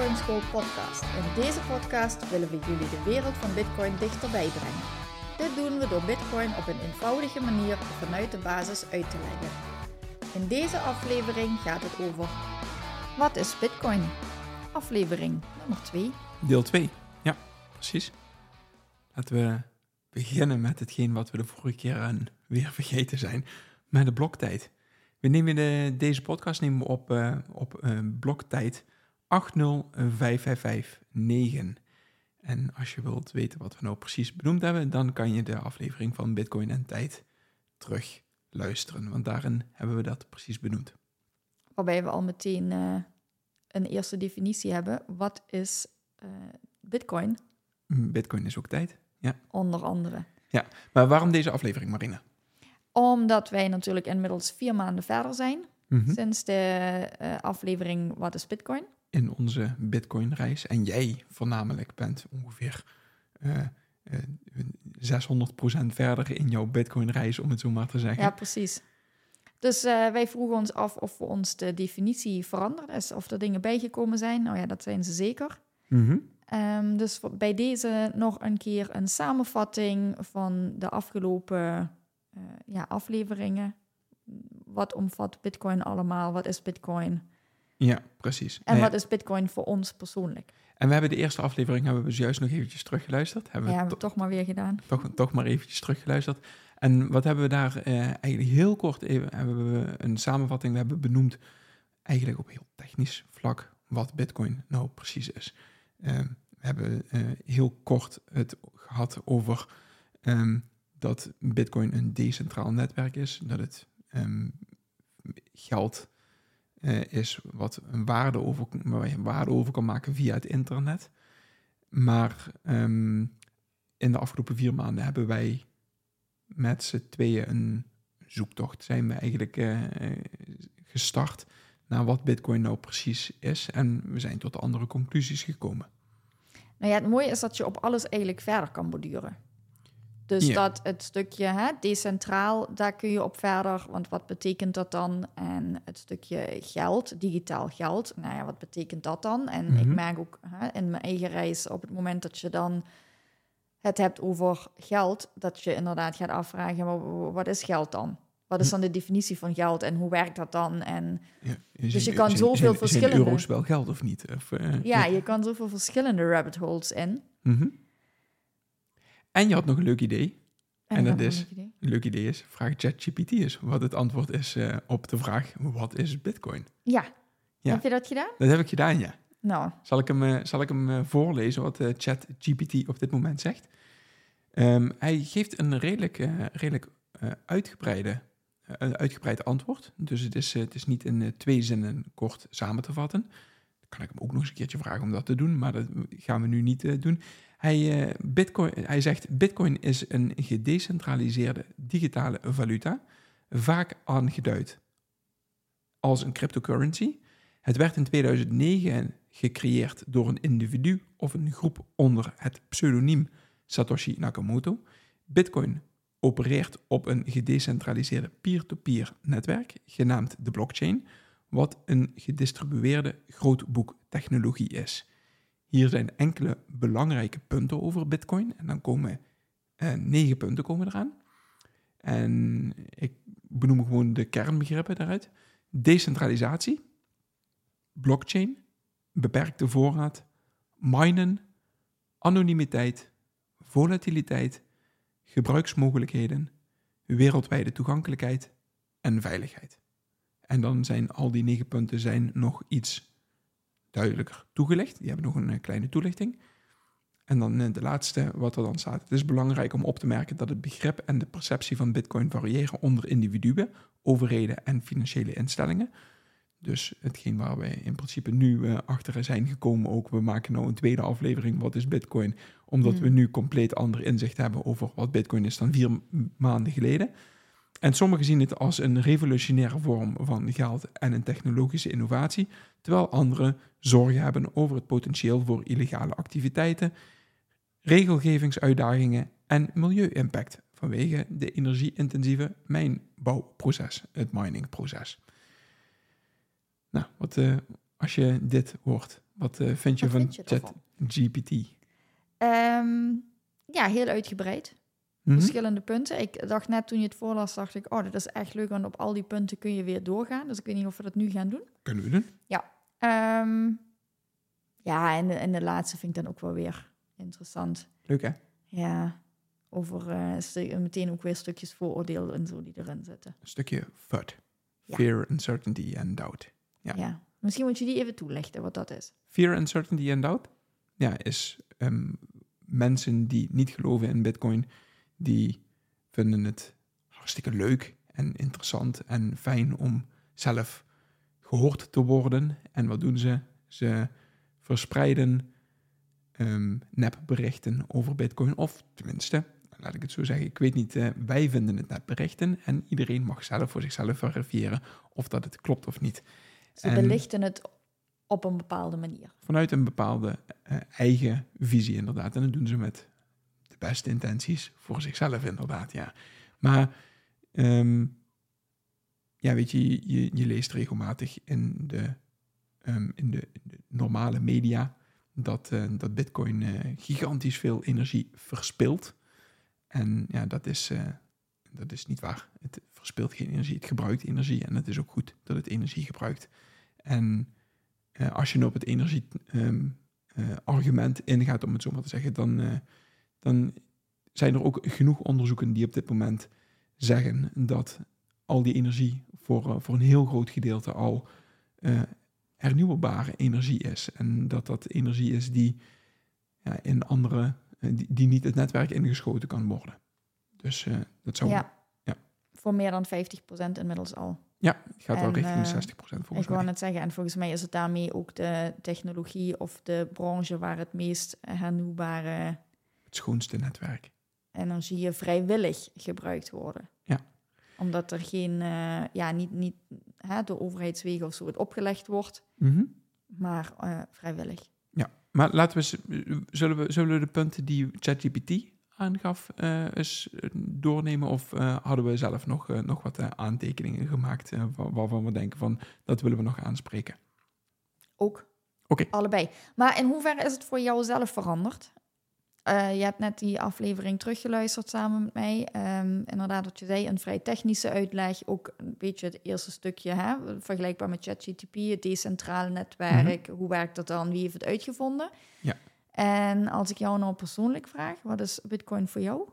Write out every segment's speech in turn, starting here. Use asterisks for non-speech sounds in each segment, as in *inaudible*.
Bitcoin School podcast. In deze podcast willen we jullie de wereld van Bitcoin dichterbij brengen. Dit doen we door Bitcoin op een eenvoudige manier vanuit de basis uit te leggen. In deze aflevering gaat het over wat is Bitcoin? Aflevering nummer 2. Deel 2, ja, precies. Laten we beginnen met hetgeen wat we de vorige keer aan weer *laughs* vergeten zijn, met de bloktijd. We nemen de, deze podcast nemen we op, uh, op uh, bloktijd 8055559. En als je wilt weten wat we nou precies benoemd hebben, dan kan je de aflevering van Bitcoin en tijd terug luisteren, want daarin hebben we dat precies benoemd. Waarbij we al meteen uh, een eerste definitie hebben. Wat is Bitcoin? Bitcoin is ook tijd, ja. Onder andere. Ja, maar waarom deze aflevering, Marina? Omdat wij natuurlijk inmiddels vier maanden verder zijn mm -hmm. sinds de uh, aflevering Wat is Bitcoin? In onze Bitcoin-reis. En jij voornamelijk bent ongeveer uh, uh, 600% verder in jouw Bitcoin-reis, om het zo maar te zeggen. Ja, precies. Dus uh, wij vroegen ons af of voor ons de definitie veranderd is, of er dingen bijgekomen zijn. Nou ja, dat zijn ze zeker. Mm -hmm. um, dus bij deze nog een keer een samenvatting van de afgelopen ja, afleveringen. Wat omvat Bitcoin allemaal? Wat is Bitcoin? Ja, precies. En nee. wat is Bitcoin voor ons persoonlijk? En we hebben de eerste aflevering hebben we zojuist nog eventjes teruggeluisterd. Hebben ja, we hebben we toch maar weer gedaan. Toch, toch maar eventjes teruggeluisterd. En wat hebben we daar uh, eigenlijk heel kort even hebben we een samenvatting we hebben benoemd. Eigenlijk op heel technisch vlak wat Bitcoin nou precies is. Uh, we hebben uh, heel kort het gehad over um, dat Bitcoin een decentraal netwerk is, dat het um, geld uh, is wat een waarde over, waar je waarde over kan maken via het internet. Maar um, in de afgelopen vier maanden hebben wij met z'n tweeën een zoektocht, zijn we eigenlijk uh, gestart naar wat Bitcoin nou precies is. En we zijn tot andere conclusies gekomen. Nou ja, het mooie is dat je op alles eigenlijk verder kan borduren. Dus dat het stukje hè, decentraal, daar kun je op verder. Want wat betekent dat dan? En het stukje geld, digitaal geld. Nou ja, wat betekent dat dan? En mm -hmm. ik merk ook hè, in mijn eigen reis, op het moment dat je dan het hebt over geld, dat je inderdaad gaat afvragen, maar wat is geld dan? Wat is dan de definitie van geld en hoe werkt dat dan? En ja, dus je kan zoveel zijn, verschillende... Zijn euro's wel geld of niet? Of, uh, ja, ja, je kan zoveel verschillende rabbit holes in. Mm -hmm. En je had nog een leuk idee. En, en dat is, een leuk idee. een leuk idee is, vraag ChatGPT eens wat het antwoord is uh, op de vraag, wat is bitcoin? Ja. ja. Heb je dat gedaan? Dat heb ik gedaan, ja. Nou. Zal ik hem, uh, zal ik hem uh, voorlezen wat ChatGPT op dit moment zegt? Um, hij geeft een redelijk, redelijk uitgebreide een uitgebreid antwoord. Dus het is, het is niet in twee zinnen kort samen te vatten. Dan kan ik hem ook nog eens een keertje vragen om dat te doen, maar dat gaan we nu niet doen. Hij, uh, Bitcoin, hij zegt: Bitcoin is een gedecentraliseerde digitale valuta, vaak aangeduid als een cryptocurrency. Het werd in 2009 gecreëerd door een individu of een groep onder het pseudoniem Satoshi Nakamoto. Bitcoin opereert op een gedecentraliseerde peer-to-peer netwerk, genaamd de blockchain, wat een gedistribueerde grootboektechnologie is. Hier zijn enkele belangrijke punten over Bitcoin en dan komen eh, negen punten komen eraan. En ik benoem gewoon de kernbegrippen daaruit. Decentralisatie, blockchain, beperkte voorraad, minen, anonimiteit, volatiliteit, gebruiksmogelijkheden, wereldwijde toegankelijkheid en veiligheid. En dan zijn al die negen punten zijn nog iets duidelijker toegelicht. Die hebben nog een kleine toelichting. En dan eh, de laatste wat er dan staat. Het is belangrijk om op te merken dat het begrip en de perceptie van Bitcoin variëren onder individuen, overheden en financiële instellingen. Dus hetgeen waar we in principe nu uh, achter zijn gekomen ook. We maken nou een tweede aflevering, wat is Bitcoin? Omdat we nu compleet ander inzicht hebben over wat Bitcoin is dan vier maanden geleden. En sommigen zien het als een revolutionaire vorm van geld en een technologische innovatie, terwijl anderen zorgen hebben over het potentieel voor illegale activiteiten, regelgevingsuitdagingen en milieu-impact vanwege de energie-intensieve mijnbouwproces, het miningproces. Nou, wat, uh, als je dit hoort, wat uh, vind je wat van ChatGPT? Um, ja, heel uitgebreid. Mm -hmm. Verschillende punten. Ik dacht net toen je het voorlas, dacht ik, oh, dat is echt leuk, want op al die punten kun je weer doorgaan. Dus ik weet niet of we dat nu gaan doen. Kunnen we doen? Ja. Um, ja, en de, en de laatste vind ik dan ook wel weer interessant. Leuk, hè? Ja, over uh, meteen ook weer stukjes vooroordeel en zo die erin zitten. Een stukje FUD. Ja. Fear, uncertainty and doubt. Ja. ja. Misschien moet je die even toelichten, wat dat is. Fear, uncertainty and doubt? Ja, is um, mensen die niet geloven in bitcoin, die vinden het hartstikke leuk en interessant en fijn om zelf gehoord te worden. En wat doen ze? Ze verspreiden um, nepberichten over Bitcoin. Of tenminste, laat ik het zo zeggen, ik weet niet, uh, wij vinden het nepberichten. En iedereen mag zelf voor zichzelf verifiëren of dat het klopt of niet. Ze en belichten het op een bepaalde manier. Vanuit een bepaalde uh, eigen visie, inderdaad. En dat doen ze met beste intenties voor zichzelf, inderdaad, ja. Maar um, ja, weet je, je, je, leest regelmatig in de, um, in de, normale media dat, uh, dat Bitcoin uh, gigantisch veel energie verspilt. En ja, dat is, uh, dat is niet waar. Het verspilt geen energie, het gebruikt energie. En het is ook goed dat het energie gebruikt. En als je nu op het energie-argument um, ingaat, om het zo maar te zeggen, dan, dan zijn er ook genoeg onderzoeken die op dit moment zeggen dat al die energie voor, voor een heel groot gedeelte al hernieuwbare energie is. En dat dat energie is die ja, in andere, eh, die, die, niet het netwerk ingeschoten kan worden. Dus dat zou. Ja. ja. Voor meer dan 50% inmiddels al. Ja, het gaat en, wel richting de 60% volgens ik mij. Ik wou net zeggen, en volgens mij is het daarmee ook de technologie of de branche waar het meest hernieuwbare. Het schoonste netwerk. Energieën vrijwillig gebruikt worden. Ja omdat er geen, uh, ja, niet, niet hè, door overheidswegen of zo het opgelegd wordt, mm -hmm. maar uh, vrijwillig. Ja, maar laten we, zullen we, zullen we de punten die ChatGPT aangaf uh, eens doornemen? Of hadden we zelf nog, nog wat aantekeningen gemaakt waarvan we denken van, dat willen we nog aanspreken? Ook. Oké. Okay. Allebei. Maar in hoeverre is het voor jou zelf veranderd? Uh, je hebt net die aflevering teruggeluisterd samen met mij. Um, inderdaad, wat je zei, een vrij technische uitleg. Ook een beetje het eerste stukje, hè? vergelijkbaar met ChatGTP, het decentrale netwerk. Mm -hmm. Hoe werkt dat dan? Wie heeft het uitgevonden? Ja. En als ik jou nou persoonlijk vraag, wat is Bitcoin voor jou?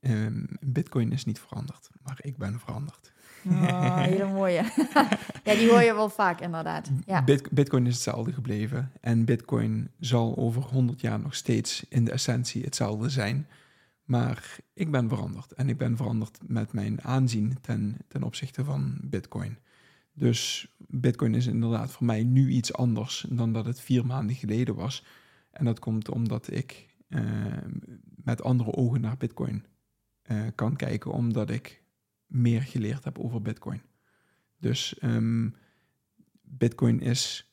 Um, Bitcoin is niet veranderd, maar ik ben veranderd. Oh, hele mooie. *laughs* ja, die hoor je wel vaak inderdaad. Ja. Bitcoin is hetzelfde gebleven. En Bitcoin zal over 100 jaar nog steeds in de essentie hetzelfde zijn. Maar ik ben veranderd. En ik ben veranderd met mijn aanzien ten, ten opzichte van Bitcoin. Dus Bitcoin is inderdaad voor mij nu iets anders dan dat het vier maanden geleden was. En dat komt omdat ik uh, met andere ogen naar Bitcoin uh, kan kijken, omdat ik meer geleerd heb over Bitcoin. Dus um, Bitcoin is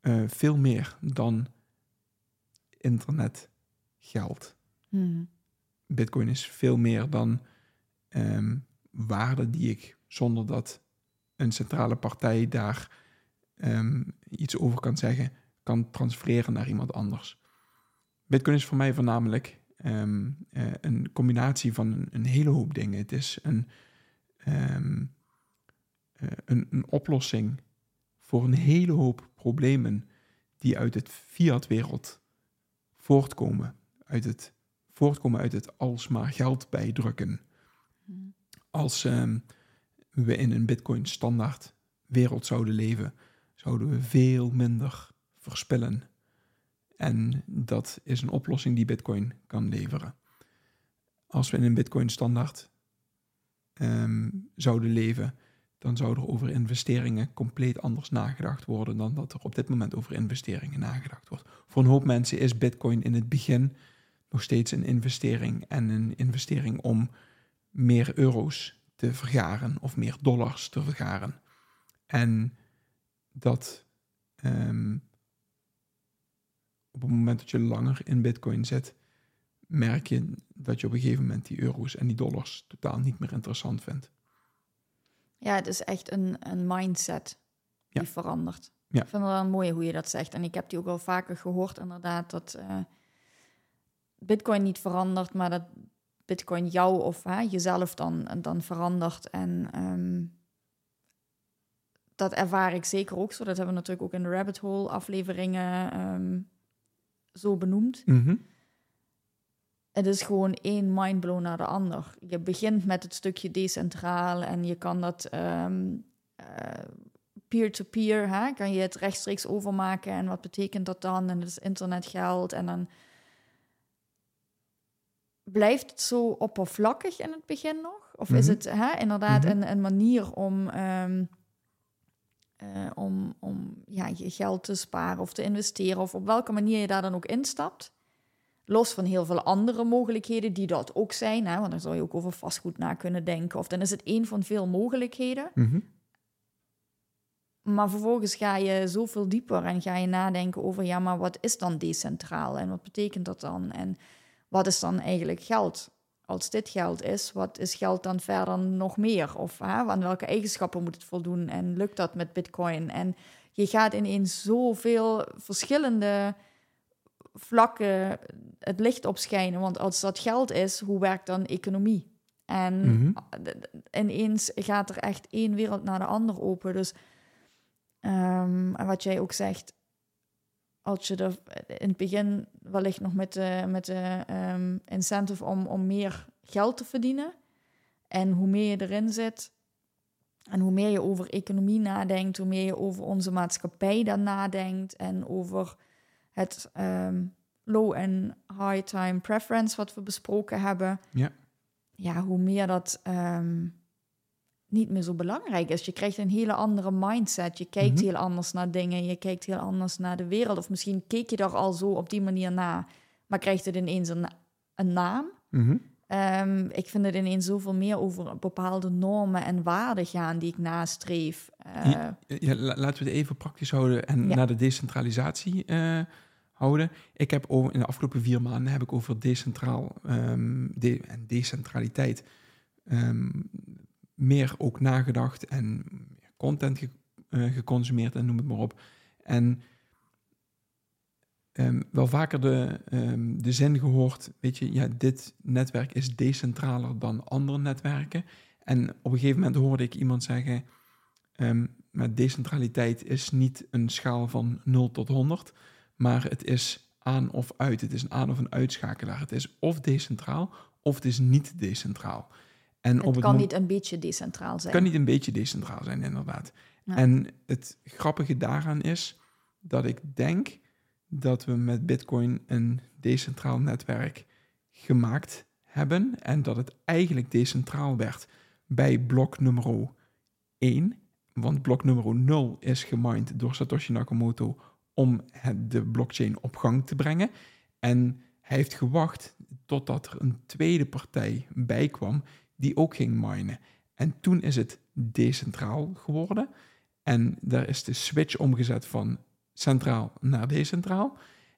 uh, veel meer dan internetgeld. Hmm. Bitcoin is veel meer dan um, waarde die ik zonder dat een centrale partij daar um, iets over kan zeggen, kan transfereren naar iemand anders. Bitcoin is voor mij voornamelijk um, uh, een combinatie van een, hele hoop dingen. Het is een, um, uh, een, een, oplossing voor een hele hoop problemen die uit het fiat-wereld voortkomen. Uit het, voortkomen uit het alsmaar geld bijdrukken. Als um, we in een bitcoin-standaard wereld zouden leven, zouden we veel minder verspillen En dat is een oplossing die Bitcoin kan leveren. Als we in een Bitcoin-standaard ehm, zouden leven, dan zou er over investeringen compleet anders nagedacht worden dan dat er op dit moment over investeringen nagedacht wordt. Voor een hoop mensen is Bitcoin in het begin nog steeds een investering en een investering om meer euro's te vergaren of meer dollars te vergaren. En dat ehm, op het moment dat je langer in Bitcoin zit, merk je dat je op een gegeven moment die euro's en die dollars totaal niet meer interessant vindt. Ja, het is echt een, een mindset die Ja. verandert. Ja. Ik vind het wel een mooie hoe je dat zegt. En ik heb die ook al vaker gehoord, inderdaad, dat eh, Bitcoin niet verandert, maar dat Bitcoin jou of hè, jezelf dan, dan verandert. En ehm, dat ervaar ik zeker ook zo. Dat hebben we natuurlijk ook in de Rabbit Hole afleveringen ehm, zo benoemd. Het is gewoon één mindblow naar de ander. Je begint met het stukje decentraal en je kan dat ehm, eh, peer-to-peer, hè, kan je het rechtstreeks overmaken en wat betekent dat dan? En het is internetgeld en dan blijft het zo oppervlakkig in het begin nog? Of is Mhm. het hè, inderdaad Mhm. een, een manier om, ehm, eh, om, om ja, je geld te sparen of te investeren of op welke manier je daar dan ook instapt? Los van heel veel andere mogelijkheden die dat ook zijn, hè, want dan zou je ook over vastgoed na kunnen denken. Of dan is het één van veel mogelijkheden. Mhm. Maar vervolgens ga je zoveel dieper en ga je nadenken over, ja, maar wat is dan decentraal en wat betekent dat dan? En wat is dan eigenlijk geld? Als dit geld is, wat is geld dan verder nog meer? Of hè, aan welke eigenschappen moet het voldoen? En lukt dat met Bitcoin? En je gaat ineens zoveel verschillende vlakken het licht opschijnen. Want als dat geld is, hoe werkt dan economie? En Mhm. ineens gaat er echt één wereld naar de ander open. Dus ehm, en wat jij ook zegt, als je er in het begin wellicht nog met de, met de ehm, incentive om, om meer geld te verdienen. En hoe meer je erin zit en hoe meer je over economie nadenkt, hoe meer je over onze maatschappij dan nadenkt en over het ehm, low en high time preference wat we besproken hebben. Ja. Ja, hoe meer dat ehm, niet meer zo belangrijk is. Je krijgt een hele andere mindset. Je kijkt Mhm. heel anders naar dingen. Je kijkt heel anders naar de wereld. Of misschien keek je daar al zo op die manier naar. Maar krijgt het ineens een, een naam. Mhm. Ehm, ik vind het ineens zoveel meer over bepaalde normen en waarden gaan die ik nastreef. Eh, Ja. Ja, la- laten we het even praktisch houden en Ja. naar de decentralisatie eh, houden. Ik heb over, in de afgelopen vier maanden heb ik over decentraal ehm, de, en decentraliteit ehm, meer ook nagedacht en content eh, geconsumeerd en noem het maar op. En ehm, wel vaker de, ehm, de zin gehoord, weet je, ja, dit netwerk is decentraler dan andere netwerken. En op een gegeven moment hoorde ik iemand zeggen, ehm, maar decentraliteit is niet een schaal van 0 tot 100, maar het is aan of uit. Het is een aan- of een uitschakelaar. Het is of decentraal of het is niet decentraal. En het op het kan niet een beetje decentraal zijn. kan niet een beetje decentraal zijn, inderdaad. Ja. En het grappige daaraan is dat ik denk dat we met Bitcoin een decentraal netwerk gemaakt hebben en dat het eigenlijk decentraal werd bij blok nummer 1. Want blok nummer 0 is gemined door Satoshi Nakamoto om het, de blockchain op gang te brengen. En hij heeft gewacht totdat er een tweede partij bij kwam die ook ging minen. En toen is het decentraal geworden. En daar is de switch omgezet van centraal naar decentraal.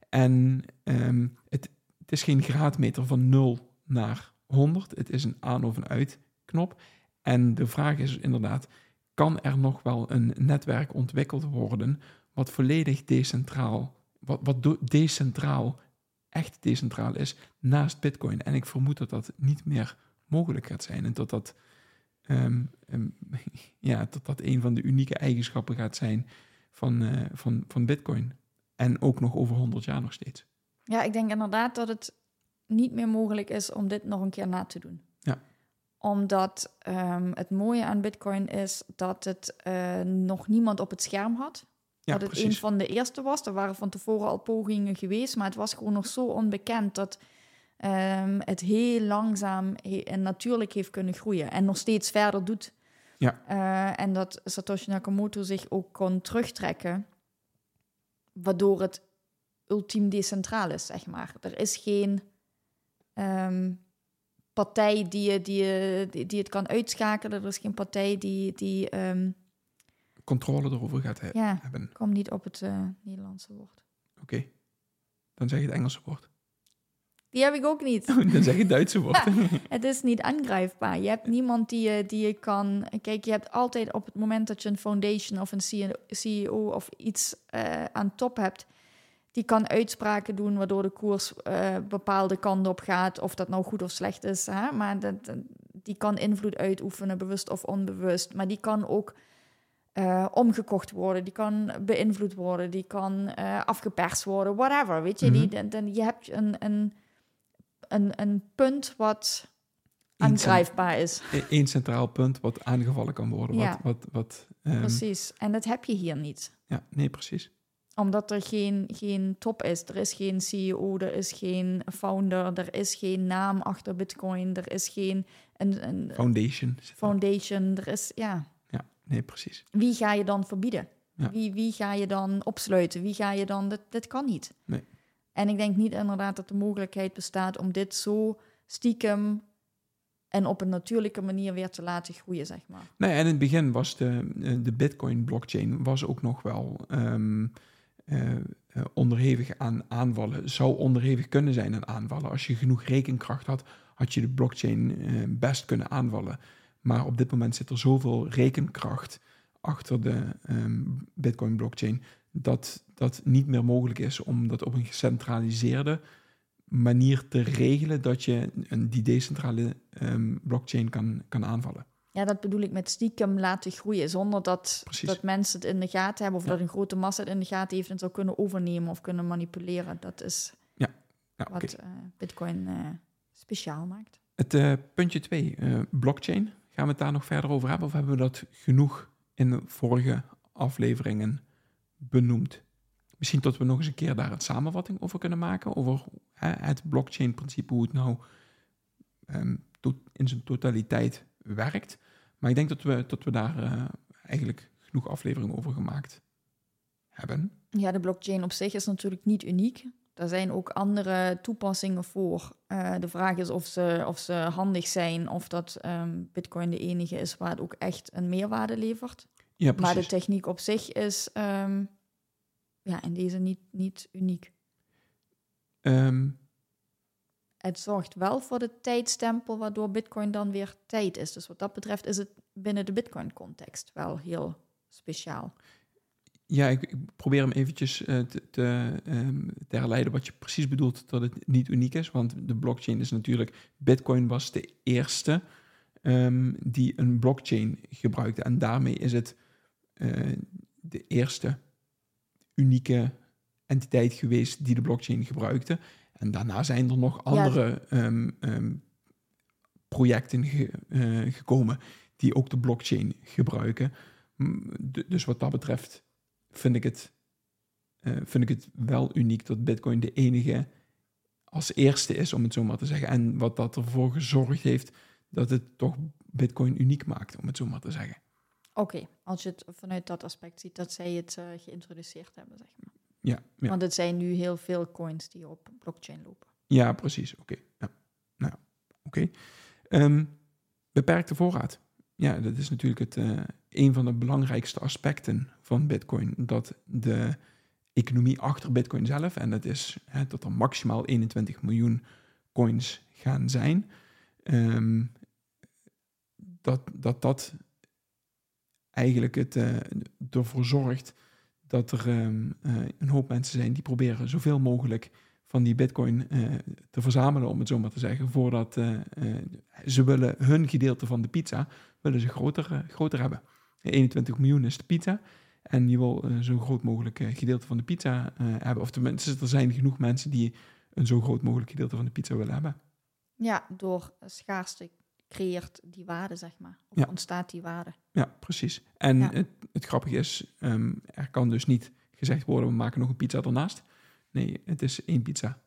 En ehm, het, is geen graadmeter van 0 naar 100. Het is een aan- of een uit-knop. En de vraag is inderdaad, kan er nog wel een netwerk ontwikkeld worden wat volledig decentraal, wat, wat decentraal, echt decentraal is, naast Bitcoin? En ik vermoed dat dat niet meer mogelijk gaat zijn en dat dat, ehm, ehm, *laughs* ja, dat, dat een van de unieke eigenschappen gaat zijn van, eh, van, van Bitcoin. En ook nog over 100 jaar nog steeds. Ja, ik denk inderdaad dat het niet meer mogelijk is om dit nog een keer na te doen. Ja. Omdat ehm, het mooie aan Bitcoin is dat het eh, nog niemand op het scherm had. Ja, dat het precies. een van de eerste was. Er waren van tevoren al pogingen geweest, maar het was gewoon nog zo onbekend dat ehm, het heel langzaam he- en natuurlijk heeft kunnen groeien en nog steeds verder doet. Ja. Eh, en dat Satoshi Nakamoto zich ook kon terugtrekken, waardoor het ultiem decentraal is, zeg maar. Er is geen ehm, partij die, die, die, die het kan uitschakelen. Er is geen partij die, die ehm, Controle erover gaat he- ja, hebben. ik kom niet op het eh, Nederlandse woord. Oké. Dan zeg je het Engelse woord. Die heb ik ook niet. *laughs* Dan zeg je Duitse woord. *laughs* Het is niet aangrijpbaar. Je hebt niemand die je, die je kan. Kijk, je hebt altijd op het moment dat je een foundation of een CEO of iets eh, aan top hebt, die kan uitspraken doen waardoor de koers eh, bepaalde kanten op gaat. Of dat nou goed of slecht is. Hè? Maar dat, die kan invloed uitoefenen, bewust of onbewust. Maar die kan ook eh, omgekocht worden, die kan beïnvloed worden, die kan eh, afgeperst worden, whatever. Weet je, die, Mhm. dan, dan- je hebt een, een, een, een punt wat aangrijpbaar is. Eén centraal punt wat aangevallen kan worden. Ja. Wat, wat, wat, ehm, Precies. En dat heb je hier niet. Ja, nee, precies. Omdat er geen, geen top is. Er is geen CEO, er is geen founder, er is geen naam achter Bitcoin, er is geen een, een Foundation. foundation. Er is, ja. Ja, nee, precies. Wie ga je dan verbieden? Ja. Wie, wie ga je dan opsluiten? Wie ga je dan... Dit, dit kan niet. Nee. En ik denk niet inderdaad dat de mogelijkheid bestaat om dit zo stiekem en op een natuurlijke manier weer te laten groeien, zeg maar. Nee, en in het begin was de, eh, de Bitcoin-blockchain was ook nog wel ehm, eh, eh, onderhevig aan aanvallen. Zou onderhevig kunnen zijn aan aanvallen. Als je genoeg rekenkracht had, had je de blockchain eh, best kunnen aanvallen. Maar op dit moment zit er zoveel rekenkracht achter de ehm, Bitcoin-blockchain dat dat niet meer mogelijk is om dat op een gecentraliseerde manier te regelen dat je een, die decentrale ehm, blockchain kan, kan aanvallen. Ja, dat bedoel ik met stiekem laten groeien, zonder dat, Precies. dat mensen het in de gaten hebben of Ja. dat een grote massa het in de gaten heeft en zou kunnen overnemen of kunnen manipuleren. Dat is Ja, oké. wat eh, Bitcoin eh, speciaal maakt. Het eh, puntje 2, blockchain. Gaan we het daar nog verder over hebben of hebben we dat genoeg in de vorige afleveringen benoemd? Misschien dat we nog eens een keer daar een samenvatting over kunnen maken, over het blockchain-principe, hoe het nou ehm, to- in zijn totaliteit werkt. Maar ik denk dat we, dat we daar eh, eigenlijk genoeg afleveringen over gemaakt hebben. Ja, de blockchain op zich is natuurlijk niet uniek. Er zijn ook andere toepassingen voor. Eh, de vraag is of ze, of ze handig zijn, of dat ehm, Bitcoin de enige is waar het ook echt een meerwaarde levert. Ja, Maar de techniek op zich is ehm, ja, in deze niet, niet uniek. Ehm, Het zorgt wel voor de tijdstempel, waardoor Bitcoin dan weer tijd is. Dus wat dat betreft is het binnen de Bitcoin-context wel heel speciaal. Ja, ik, ik probeer hem eventjes eh, te, te, ehm, te herleiden wat je precies bedoelt dat het niet uniek is. Want de blockchain is natuurlijk... Bitcoin was de eerste die een blockchain gebruikte. En daarmee is het eh, de eerste unieke entiteit geweest die de blockchain gebruikte. En daarna zijn er nog andere ehm, ehm, projecten ge- eh, gekomen die ook de blockchain gebruiken. Dus wat dat betreft vind ik het, eh, vind ik het wel uniek dat Bitcoin de enige als eerste is, om het zo maar te zeggen. En wat dat ervoor gezorgd heeft dat het toch Bitcoin uniek maakt, om het zo maar te zeggen. Oké, als je het vanuit dat aspect ziet, dat zij het eh, geïntroduceerd hebben, zeg maar. Ja, ja. Want het zijn nu heel veel coins die op blockchain lopen. Ja, precies. Oké. Ja. Nou, oké. Ehm, beperkte voorraad. Ja, dat is natuurlijk het, eh, een van de belangrijkste aspecten van Bitcoin. Dat de economie achter Bitcoin zelf, en dat is hè, dat er maximaal 21 miljoen coins gaan zijn, ehm, dat, dat dat eigenlijk het, eh, ervoor zorgt dat er ehm, eh, een hoop mensen zijn die proberen zoveel mogelijk van die bitcoin eh, te verzamelen, om het zo maar te zeggen, voordat ze willen hun gedeelte van de pizza willen ze groter, groter hebben. 21 miljoen is de pizza en je wil zo groot mogelijk gedeelte van de pizza hebben. Of tenminste, er zijn genoeg mensen die een zo groot mogelijk gedeelte van de pizza willen hebben. Ja, door schaarste creëert die waarde, zeg maar. Of Ja. ontstaat die waarde. Ja, precies. En Ja. Het, het grappige is, ehm, er kan dus niet gezegd worden, we maken nog een pizza ernaast. Nee, het is één pizza.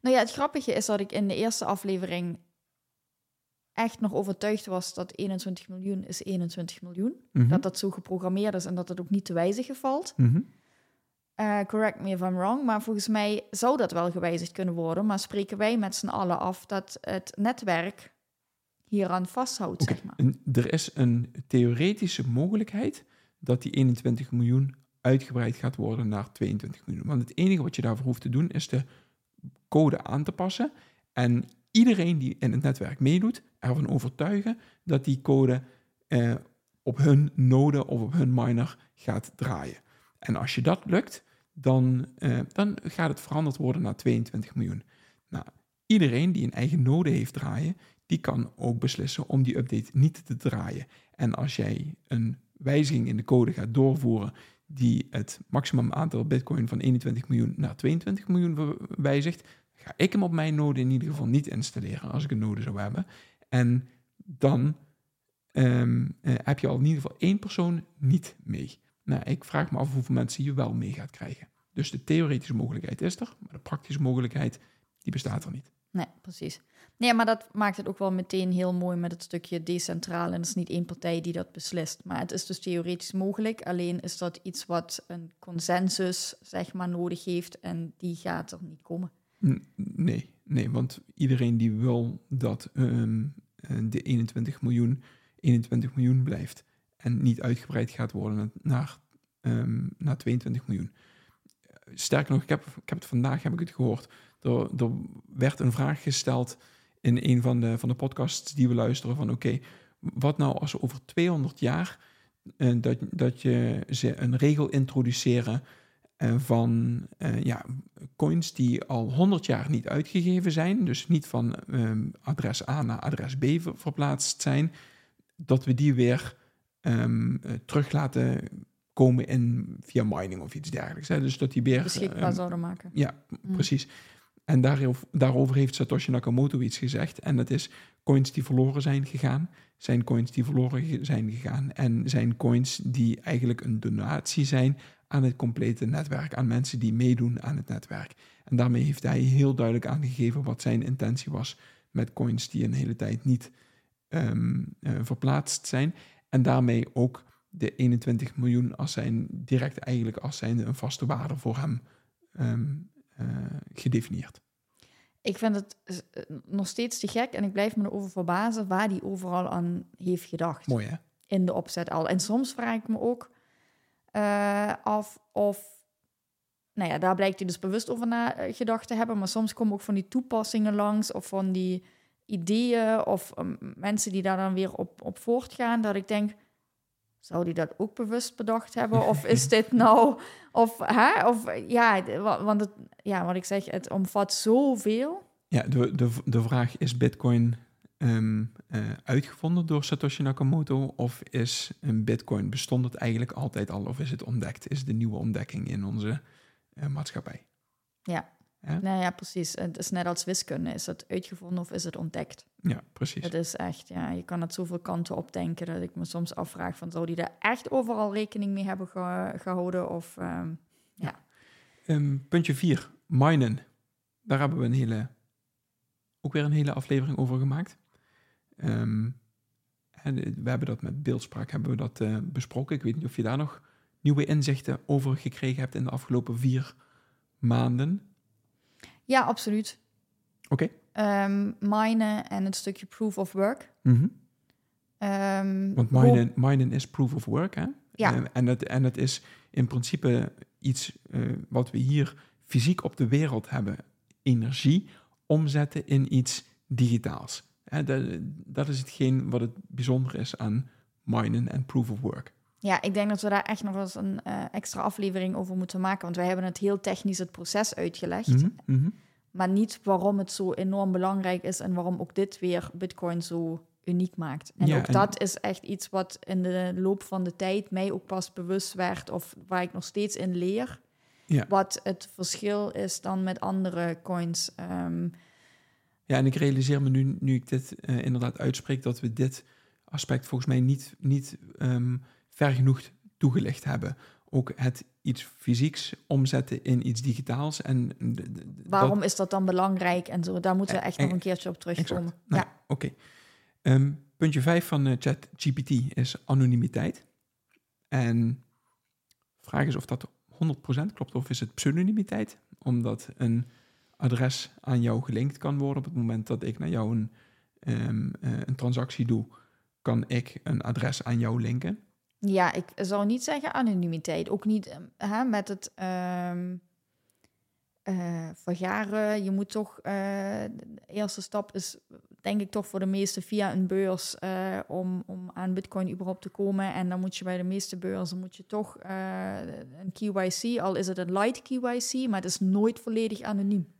Nou ja, het grappige is dat ik in de eerste aflevering echt nog overtuigd was dat 21 miljoen is 21 miljoen. Mhm. Dat dat zo geprogrammeerd is en dat het ook niet te wijzigen valt. Mhm. Eh, correct me if I'm wrong, maar volgens mij zou dat wel gewijzigd kunnen worden. Maar spreken wij met z'n allen af dat het netwerk hieraan vasthoudt, Oké, zeg maar. en Er is een theoretische mogelijkheid dat die 21 miljoen uitgebreid gaat worden naar 22 miljoen. Want het enige wat je daarvoor hoeft te doen is de code aan te passen. En iedereen die in het netwerk meedoet, ervan overtuigen dat die code eh, op hun node of op hun miner gaat draaien. En als je dat lukt, dan, eh, dan gaat het veranderd worden naar 22 miljoen. Nou, iedereen die een eigen node heeft draaien, die kan ook beslissen om die update niet te draaien. En als jij een wijziging in de code gaat doorvoeren die het maximum aantal bitcoin van 21 miljoen naar 22 miljoen wijzigt, ga ik hem op mijn node in ieder geval niet installeren als ik een node zou hebben. En dan ehm, eh, heb je al in ieder geval één persoon niet mee. Nou, ik vraag me af hoeveel mensen je wel mee gaat krijgen. Dus de theoretische mogelijkheid is er, maar de praktische mogelijkheid die bestaat er niet. Nee, precies. Nee, maar dat maakt het ook wel meteen heel mooi met het stukje decentraal. En het is niet één partij die dat beslist. Maar het is dus theoretisch mogelijk. Alleen is dat iets wat een consensus, zeg maar, nodig heeft. En die gaat er niet komen. Nee, nee, want iedereen die wil dat ehm, eh, de 21 miljoen 21 miljoen blijft en niet uitgebreid gaat worden naar, ehm, naar 22 miljoen. Sterker nog, ik heb, ik heb het vandaag heb ik het gehoord. Er werd een vraag gesteld in een van de, van de podcasts die we luisteren van oké, wat nou als over 200 jaar eh, dat, dat je ze een regel introduceren eh, van eh, ja, coins die al 100 jaar niet uitgegeven zijn, dus niet van ehm, adres A naar adres B ver- verplaatst zijn, dat we die weer ehm, eh, terug laten komen in, via mining of iets dergelijks. Hè? Dus dat die weer... Beschikbaar ehm, zouden maken. ja, Mm. precies. En daarover, heeft Satoshi Nakamoto iets gezegd. En dat is coins die verloren zijn gegaan, zijn coins die verloren zijn gegaan. En zijn coins die eigenlijk een donatie zijn aan het complete netwerk, aan mensen die meedoen aan het netwerk. En daarmee heeft hij heel duidelijk aangegeven wat zijn intentie was met coins die een hele tijd niet ehm, eh, verplaatst zijn. En daarmee ook de 21 miljoen als zijn direct eigenlijk als zijn een vaste waarde voor hem ehm, eh, gedefinieerd. Ik vind het eh, nog steeds te gek. En ik blijf me erover verbazen waar die overal aan heeft gedacht. Mooi hè? in de opzet al. En soms vraag ik me ook eh, af of... Nou ja, daar blijkt hij dus bewust over nagedacht te hebben. Maar soms komen ook van die toepassingen langs of van die ideeën of um, mensen die daar dan weer op, op voortgaan. Dat ik denk, zou die dat ook bewust bedacht hebben? Of *laughs* is dit nou... Of, hè? of ja, want het, ja, wat ik zeg, het omvat zoveel. Ja, de, de, de vraag is Bitcoin ehm, eh, uitgevonden door Satoshi Nakamoto of is een Bitcoin bestond het eigenlijk altijd al of is het ontdekt? Is een nieuwe ontdekking in onze eh, maatschappij? Ja. Ja? Nou ja, precies. Het is net als wiskunde. Is het uitgevonden of is het ontdekt? Ja, precies. Het is echt, ja, je kan het zoveel kanten op denken dat ik me soms afvraag van zou die daar echt overal rekening mee hebben ge- gehouden of ehm, Ehm, puntje 4, minen. Daar hebben we een hele, ook weer een hele aflevering over gemaakt. Ehm, en eh, we hebben dat met beeldspraak hebben we dat, eh, besproken. Ik weet niet of je daar nog nieuwe inzichten over gekregen hebt in de afgelopen vier maanden. Ja, absoluut. Oké. Ehm minen en het stukje proof of work. Mhm. Ehm, Want minen, minen is proof of work, hè? Ja. Eh, en, het, en het is in principe iets eh, wat we hier fysiek op de wereld hebben. Energie omzetten in iets digitaals. Hè, dat, dat is hetgeen wat het bijzonder is aan minen en proof of work. Ja, ik denk dat we daar echt nog eens een eh, extra aflevering over moeten maken. Want wij hebben het heel technisch het proces uitgelegd. Mhm, mhm. Maar niet waarom het zo enorm belangrijk is en waarom ook dit weer Bitcoin zo uniek maakt. En Ja, ook en- dat is echt iets wat in de loop van de tijd mij ook pas bewust werd, of waar ik nog steeds in leer. Ja. Wat het verschil is dan met andere coins. Ehm, Ja, en ik realiseer me nu, nu ik dit eh, inderdaad uitspreek, dat we dit aspect volgens mij niet, niet ehm, ver genoeg toegelicht hebben. Ook het iets fysieks omzetten in iets digitaals. En Waarom dat- is dat dan belangrijk en zo? Daar moeten we Eh, echt eh, nog een keertje op terugkomen. Exact. Nou, Ja. Oké. Ehm, puntje 5 van eh, ChatGPT is anonimiteit. En de vraag is of dat 100% klopt of is het pseudonimiteit? Omdat een adres aan jou gelinkt kan worden op het moment dat ik naar jou een, ehm, eh, een transactie doe, kan ik een adres aan jou linken. Ja, ik zou niet zeggen anonimiteit. Ook niet eh, hè, met het ehm eh, vergaren. Je moet toch, eh, de eerste stap is denk ik toch voor de meeste via een beurs eh, om, om aan bitcoin überhaupt te komen. En dan moet je bij de meeste beurzen moet je toch een KYC, al is het een light KYC, maar het is nooit volledig anoniem.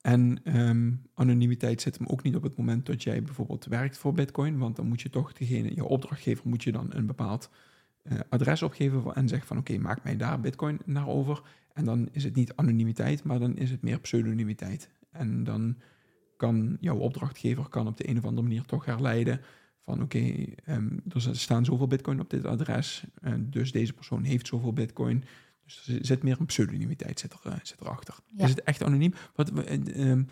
En ehm, anonimiteit zit hem ook niet op het moment dat jij bijvoorbeeld werkt voor Bitcoin, want dan moet je toch degene, je opdrachtgever, moet je dan een bepaald adres opgeven en zeggen van oké, maak mij daar Bitcoin naar over. En dan is het niet anonimiteit, maar dan is het meer pseudonimiteit. En dan kan jouw opdrachtgever kan op de een of andere manier toch herleiden van oké, ehm, er staan zoveel Bitcoin op dit adres, eh, dus deze persoon heeft zoveel Bitcoin. Dus er zit meer een pseudonimiteit zit, er, eh, zit erachter. Ja. Is het echt anoniem? Wat, eh, ehm,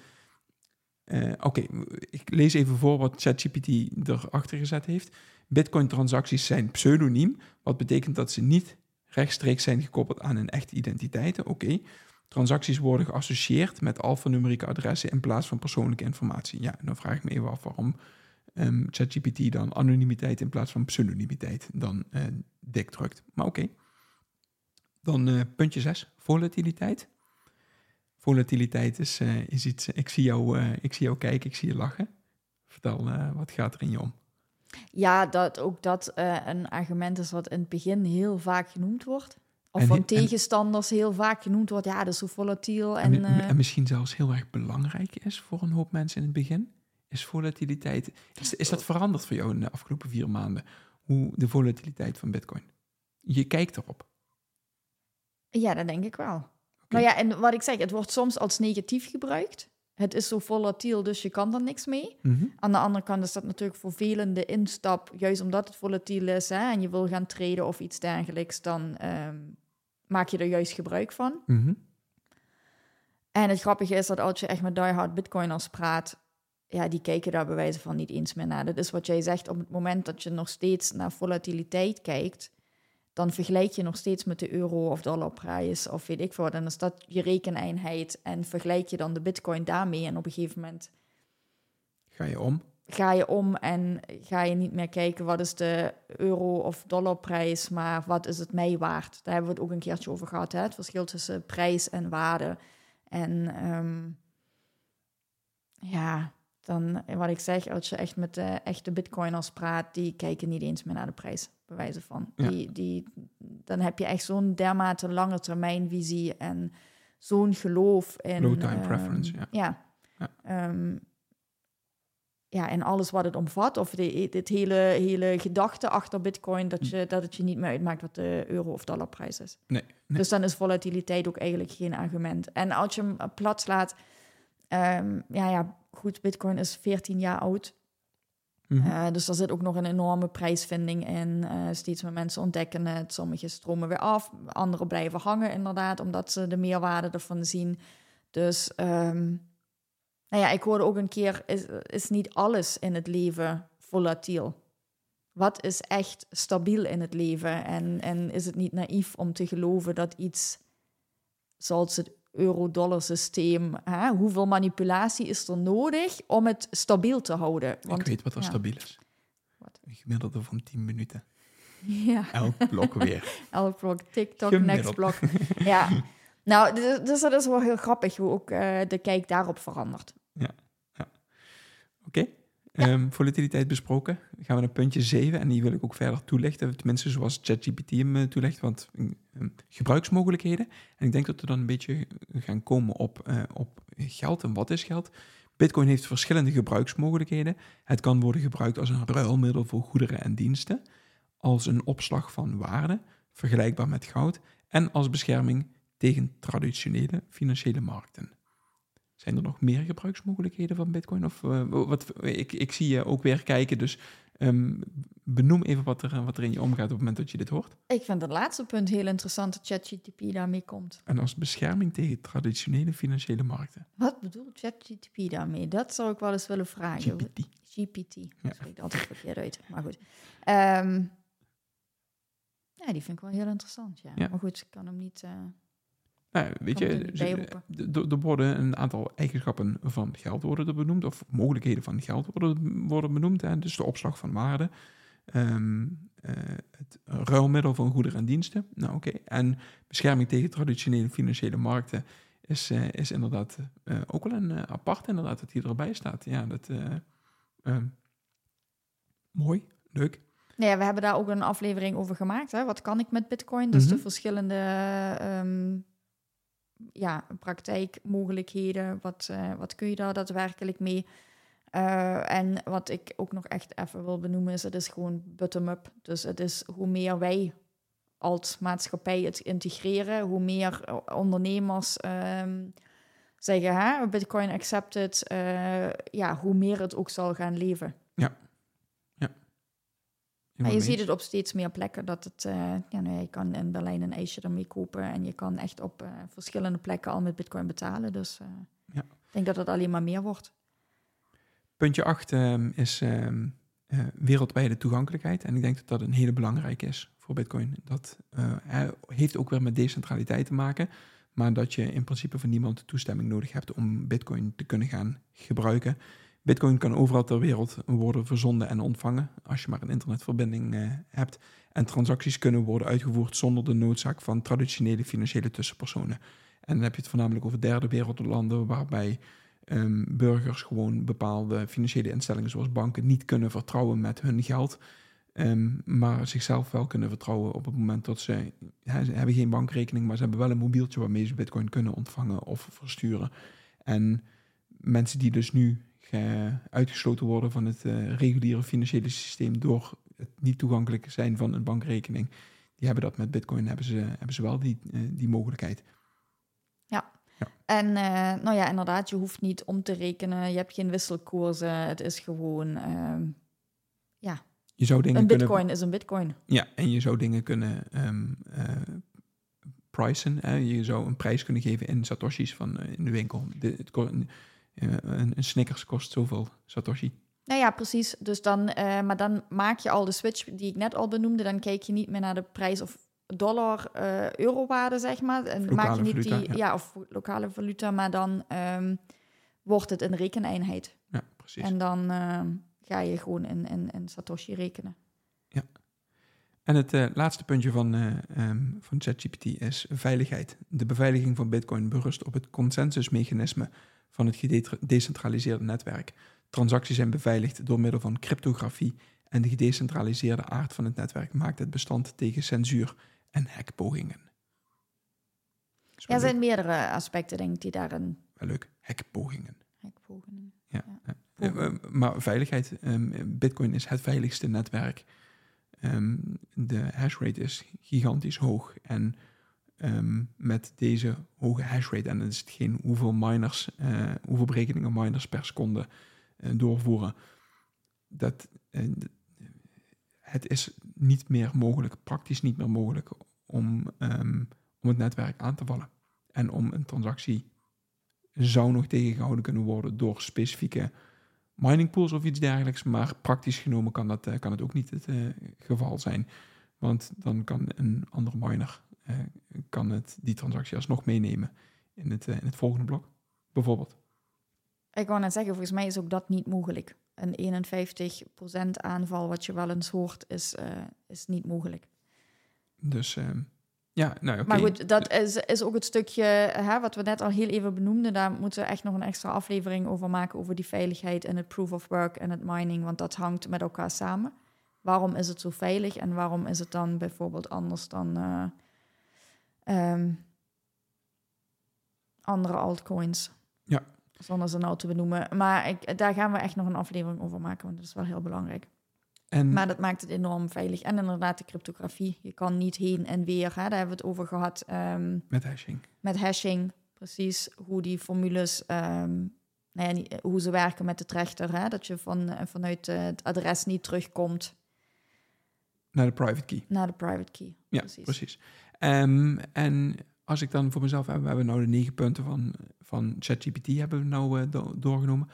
eh, Oké, ik lees even voor wat ChatGPT erachter gezet heeft. Bitcoin-transacties zijn pseudoniem, wat betekent dat ze niet rechtstreeks zijn gekoppeld aan een echte identiteiten. Oké. Transacties worden geassocieerd met alfanumerieke adressen in plaats van persoonlijke informatie. Ja, dan vraag ik me even af waarom ehm, ChatGPT dan anonimiteit in plaats van pseudonimiteit dan eh, dik drukt. Maar oké. Dan eh, puntje 6, volatiliteit. Volatiliteit is, eh, is iets, ik zie, jou, ik zie jou kijken, ik zie je lachen. Vertel, wat gaat er in je om? Ja, dat ook dat eh, een argument is wat in het begin heel vaak genoemd wordt. Of van en- tegenstanders heel vaak genoemd wordt. Ja, dat is zo volatiel. En, En, eh, en misschien zelfs heel erg belangrijk is voor een hoop mensen in het begin, is volatiliteit. Is, is dat veranderd voor jou in de afgelopen vier maanden? Hoe de volatiliteit van Bitcoin? Je kijkt erop. ja, dat denk ik wel. Nou ja, en wat ik zeg, het wordt soms als negatief gebruikt. Het is zo volatiel, dus je kan er niks mee. Mhm. Aan de andere kant is dat natuurlijk voor velen de instap, juist omdat het volatiel is hè, en je wil gaan traden of iets dergelijks, dan ehm, maak je er juist gebruik van. Mhm. En het grappige is dat als je echt met diehard bitcoiners praat, ja, die kijken daar bij wijze van niet eens meer naar. Dat is wat jij zegt, op het moment dat je nog steeds naar volatiliteit kijkt, dan vergelijk je nog steeds met de euro of dollarprijs of weet ik wat. En dan is dat je rekeneenheid en vergelijk je dan de bitcoin daarmee. En op een gegeven moment Ga je om? ga je om en ga je niet meer kijken wat is de euro of dollarprijs, maar wat is het mij waard. Daar hebben we het ook een keertje over gehad, hè? het verschil tussen prijs en waarde. En ehm, ja, dan wat ik zeg, als je echt met de echte bitcoiners praat, die kijken niet eens meer naar de prijs, bij wijze van. Ja. Die, die, dan heb je echt zo'n dermate lange termijn visie en zo'n geloof in... Low time ehm, preference, ja. Ja. Ja. Ehm, ja, en alles wat het omvat, of de, dit hele, hele gedachte achter bitcoin, dat, je, dat het je niet meer uitmaakt wat de euro- of dollarprijs is. Nee, nee. Dus dan is volatiliteit ook eigenlijk geen argument. En als je hem plat slaat, ehm, ja, ja, goed, bitcoin is 14 jaar oud. Mhm. Eh, dus er zit ook nog een enorme prijsvinding in. Eh, steeds meer mensen ontdekken het. Sommige stromen weer af. Anderen blijven hangen, inderdaad, omdat ze de meerwaarde ervan zien. Dus, ehm, nou ja, ik hoorde ook een keer: is, is niet alles in het leven volatiel? Wat is echt stabiel in het leven? En, en is het niet naïef om te geloven dat iets zoals het euro-dollar systeem, hè, hoeveel manipulatie is er nodig om het stabiel te houden? ik weet wat er ja. stabiel is. Wat? Een gemiddelde van 10 minuten. Ja, Elk blok weer. *laughs* elk blok, TikTok, next blok. Ja, *laughs* nou, dus, dus dat is wel heel grappig hoe ook eh, de kijk daarop verandert. Ehm, volatiliteit besproken. Gaan we naar puntje 7 en die wil ik ook verder toelichten. Tenminste, zoals ChatGPT hem eh, toelicht. Want ehm, gebruiksmogelijkheden. En ik denk dat we dan een beetje gaan komen op, eh, op geld en wat is geld. Bitcoin heeft verschillende gebruiksmogelijkheden. Het kan worden gebruikt als een ruilmiddel voor goederen en diensten, als een opslag van waarde, vergelijkbaar met goud, en als bescherming tegen traditionele financiële markten. Zijn er nog meer gebruiksmogelijkheden van Bitcoin? Of, eh, wat, ik, ik zie je ook weer kijken, dus Ehm, benoem even wat er, wat er in je omgaat op het moment dat je dit hoort. Ik vind het laatste punt heel interessant dat ChatGTP daarmee komt. En als bescherming tegen traditionele financiële markten. Wat bedoelt ChatGTP daarmee? Dat zou ik wel eens willen vragen. GPT. GPT. Ja. Dat spreekt altijd verkeerd uit. Maar goed. Ehm, ja, die vind ik wel heel interessant. Ja. Ja. Maar goed, ik kan hem niet. eh, Nou, weet je, het er niet ze- bij roepen. d- d- er worden een aantal eigenschappen van geld worden er benoemd, of mogelijkheden van geld worden, worden benoemd. Hè? Dus de opslag van waarde, ehm, eh, het ruilmiddel van goederen en diensten. Nou, oké. En bescherming tegen traditionele financiële markten is, eh, is inderdaad eh, ook wel een apart, inderdaad, dat die erbij staat. Ja, dat... eh, ehm, mooi, leuk. Nou ja, we hebben daar ook een aflevering over gemaakt. Hè? Wat kan ik met Bitcoin? Dus de Mhm. verschillende ehm, ja, praktijkmogelijkheden. Wat, eh, wat kun je daar daadwerkelijk mee? Eh, en wat ik ook nog echt even wil benoemen is: het is gewoon bottom-up. Dus het is hoe meer wij als maatschappij het integreren, hoe meer ondernemers ehm, zeggen: hè, Bitcoin accepted, eh, ja, hoe meer het ook zal gaan leven. Maar je ziet het op steeds meer plekken dat het, eh, ja, nou je kan in Berlijn een ijsje ermee kopen en je kan echt op eh, verschillende plekken al met bitcoin betalen. Dus eh, Ja. ik denk dat het alleen maar meer wordt. Puntje 8 is ehm, eh, wereldwijde toegankelijkheid. En ik denk dat dat een hele belangrijke is voor Bitcoin. Dat heeft ook weer met decentraliteit te maken. Maar dat je in principe van niemand toestemming nodig hebt om Bitcoin te kunnen gaan gebruiken. Bitcoin kan overal ter wereld worden verzonden en ontvangen als je maar een internetverbinding eh, hebt. En transacties kunnen worden uitgevoerd zonder de noodzaak van traditionele financiële tussenpersonen. En dan heb je het voornamelijk over derde wereldlanden waarbij ehm, burgers gewoon bepaalde financiële instellingen zoals banken niet kunnen vertrouwen met hun geld. ehm, maar zichzelf wel kunnen vertrouwen op het moment dat ze, ze hebben geen bankrekening, maar ze hebben wel een mobieltje waarmee ze bitcoin kunnen ontvangen of versturen. En mensen die dus nu uitgesloten worden van het eh, reguliere financiële systeem door het niet toegankelijk zijn van een bankrekening, die hebben dat met bitcoin, hebben ze, hebben ze wel die, eh, die mogelijkheid. En eh, nou ja, inderdaad, je hoeft niet om te rekenen, je hebt geen wisselkoersen. Het is gewoon, ehm, Je zou dingen een kunnen bitcoin is een bitcoin. Ja, en je zou dingen kunnen eh, pricen. Hè? Je zou een prijs kunnen geven in satoshis van eh, in de winkel. De, het, een, eh, een, een Snickers kost zoveel satoshi. Nou ja, precies. Dus dan, eh, maar dan maak je al de switch die ik net al benoemde. Dan kijk je niet meer naar de prijs of dollar, eh eurowaarde, zeg maar. En Lokale maak je niet valuta, die, ja. ja. of lokale valuta, maar dan ehm, wordt het een rekeneenheid. Ja, precies. En dan ehm, ga je gewoon in, in, in Satoshi rekenen. En het laatste puntje van, eh, ehm, van ChatGPT is veiligheid. De beveiliging van Bitcoin berust op het consensusmechanisme van het gedecentraliseerde netwerk. Transacties zijn beveiligd door middel van cryptografie en de gedecentraliseerde aard van het netwerk maakt het bestand tegen censuur en hackpogingen. Ja, er zijn meerdere aspecten, denk ik, die daarin Wel leuk, hackpogingen. hackpogingen. Ja. Ja. ja. Eh, eh, maar veiligheid, ehm, Bitcoin is het veiligste netwerk. Ehm, de hashrate is gigantisch hoog. En ehm, met deze hoge hashrate, en dan is het geen hoeveel miners, eh, hoeveel berekeningen miners per seconde eh, doorvoeren, dat, eh, het is niet meer mogelijk, praktisch niet meer mogelijk, om, ehm, om het netwerk aan te vallen. En om een transactie zou nog tegengehouden kunnen worden door specifieke mining pools of iets dergelijks. Maar praktisch genomen kan, dat, kan het ook niet het geval zijn. Want dan kan een andere miner kan het, die transactie alsnog meenemen in het, eh, in het volgende blok, bijvoorbeeld. Ik wou net zeggen, volgens mij is ook dat niet mogelijk. Een 51% aanval, wat je wel eens hoort, is, eh, is niet mogelijk. Dus ehm, ja, nou oké. Maar goed, dat is, is ook het stukje hè, wat we net al heel even benoemden. Daar moeten we echt nog een extra aflevering over maken, over die veiligheid en het proof of work en het mining, want dat hangt met elkaar samen. Waarom is het zo veilig en waarom is het dan bijvoorbeeld anders dan eh, ehm, andere altcoins? Ja. Zonder ze nou te benoemen. Maar ik, daar gaan we echt nog een aflevering over maken, want dat is wel heel belangrijk. En Maar dat maakt het enorm veilig. En inderdaad de cryptografie. Je kan niet heen en weer, hè, daar hebben we het over gehad. ehm, met hashing. met hashing, precies hoe die formules ehm, nou ja, hoe ze werken met de trechter. Hè? Dat je van, eh, vanuit eh, het adres niet terugkomt Naar de private key. naar de private key. Ja, Precies. precies. Ehm, en als ik dan voor mezelf heb, we hebben nou de negen punten van, van ChatGPT hebben we nou eh, do- doorgenomen.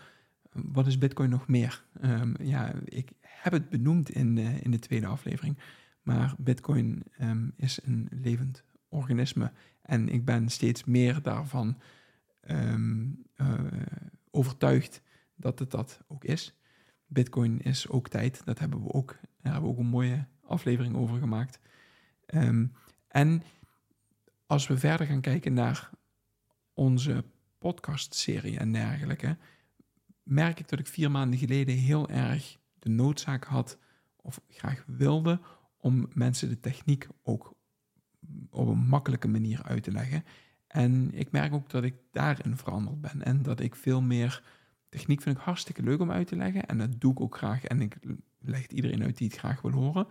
Wat is Bitcoin nog meer? Ehm, ja, ik heb het benoemd in, in de tweede aflevering, maar Bitcoin ehm, is een levend organisme en ik ben steeds meer daarvan eh, overtuigd dat het dat ook is. Bitcoin is ook tijd, dat hebben we ook, daar hebben we ook een mooie aflevering over gemaakt. Ehm, en als we verder gaan kijken naar onze podcastserie en dergelijke, merk ik dat ik vier maanden geleden heel erg de noodzaak had of graag wilde om mensen de techniek ook op een makkelijke manier uit te leggen. En ik merk ook dat ik daarin veranderd ben en dat ik veel meer techniek vind ik hartstikke leuk om uit te leggen en dat doe ik ook graag en ik leg iedereen uit die het graag wil horen.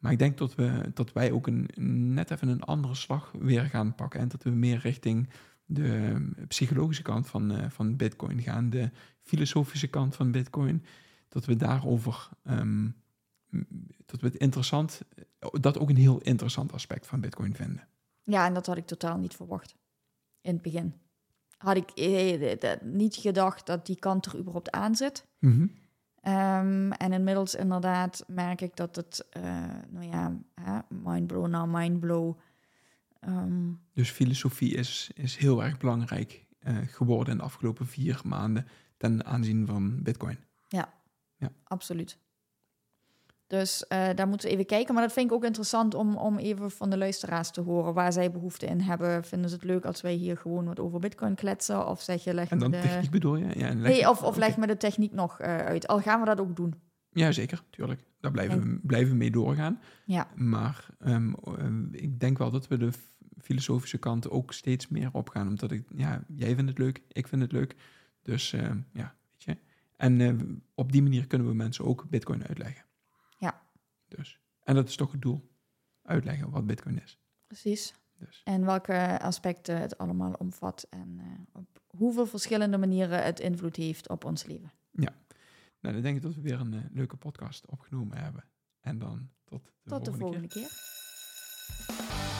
Maar ik denk dat, we, dat wij ook een, net even een andere slag weer gaan pakken. En dat we meer richting de psychologische kant van, eh, van Bitcoin gaan. De filosofische kant van Bitcoin. Dat we daarover. ehm, dat we het interessant. Dat ook een heel interessant aspect van Bitcoin vinden. Ja, en dat had ik totaal niet verwacht. In het begin. Had ik eh, eh, niet gedacht dat die kant er überhaupt aan zit. Ehm, en inmiddels inderdaad merk ik dat het, eh, nou ja, mindblow na mindblow. Ehm, Dus filosofie is, is heel erg belangrijk eh, geworden in de afgelopen vier maanden. ten aanzien van Bitcoin. absoluut. Dus eh, daar moeten we even kijken. Maar dat vind ik ook interessant om, om even van de luisteraars te horen waar zij behoefte in hebben. Vinden ze het leuk als wij hier gewoon wat over Bitcoin kletsen? Of zeg je, leg En dan de... techniek bedoel je? Ja, en leg- Nee, of, leg me de techniek nog eh, uit. Al gaan we dat ook doen. Ja, zeker, tuurlijk. Daar blijven, we, blijven we mee doorgaan. Ja, Maar ehm, ehm, ik denk wel dat we de filosofische kant ook steeds meer opgaan. Omdat ik, ja, jij vindt het leuk, ik vind het leuk. Dus ehm, ja, weet je. En eh, op die manier kunnen we mensen ook Bitcoin uitleggen. Ja. Dus. En dat is toch het doel. Uitleggen wat Bitcoin is. precies. Dus. En welke aspecten het allemaal omvat. En eh, op hoeveel verschillende manieren het invloed heeft op ons leven. Nou, dan denk ik dat we weer een eh, leuke podcast opgenomen hebben. En dan tot de Tot de volgende keer. volgende keer.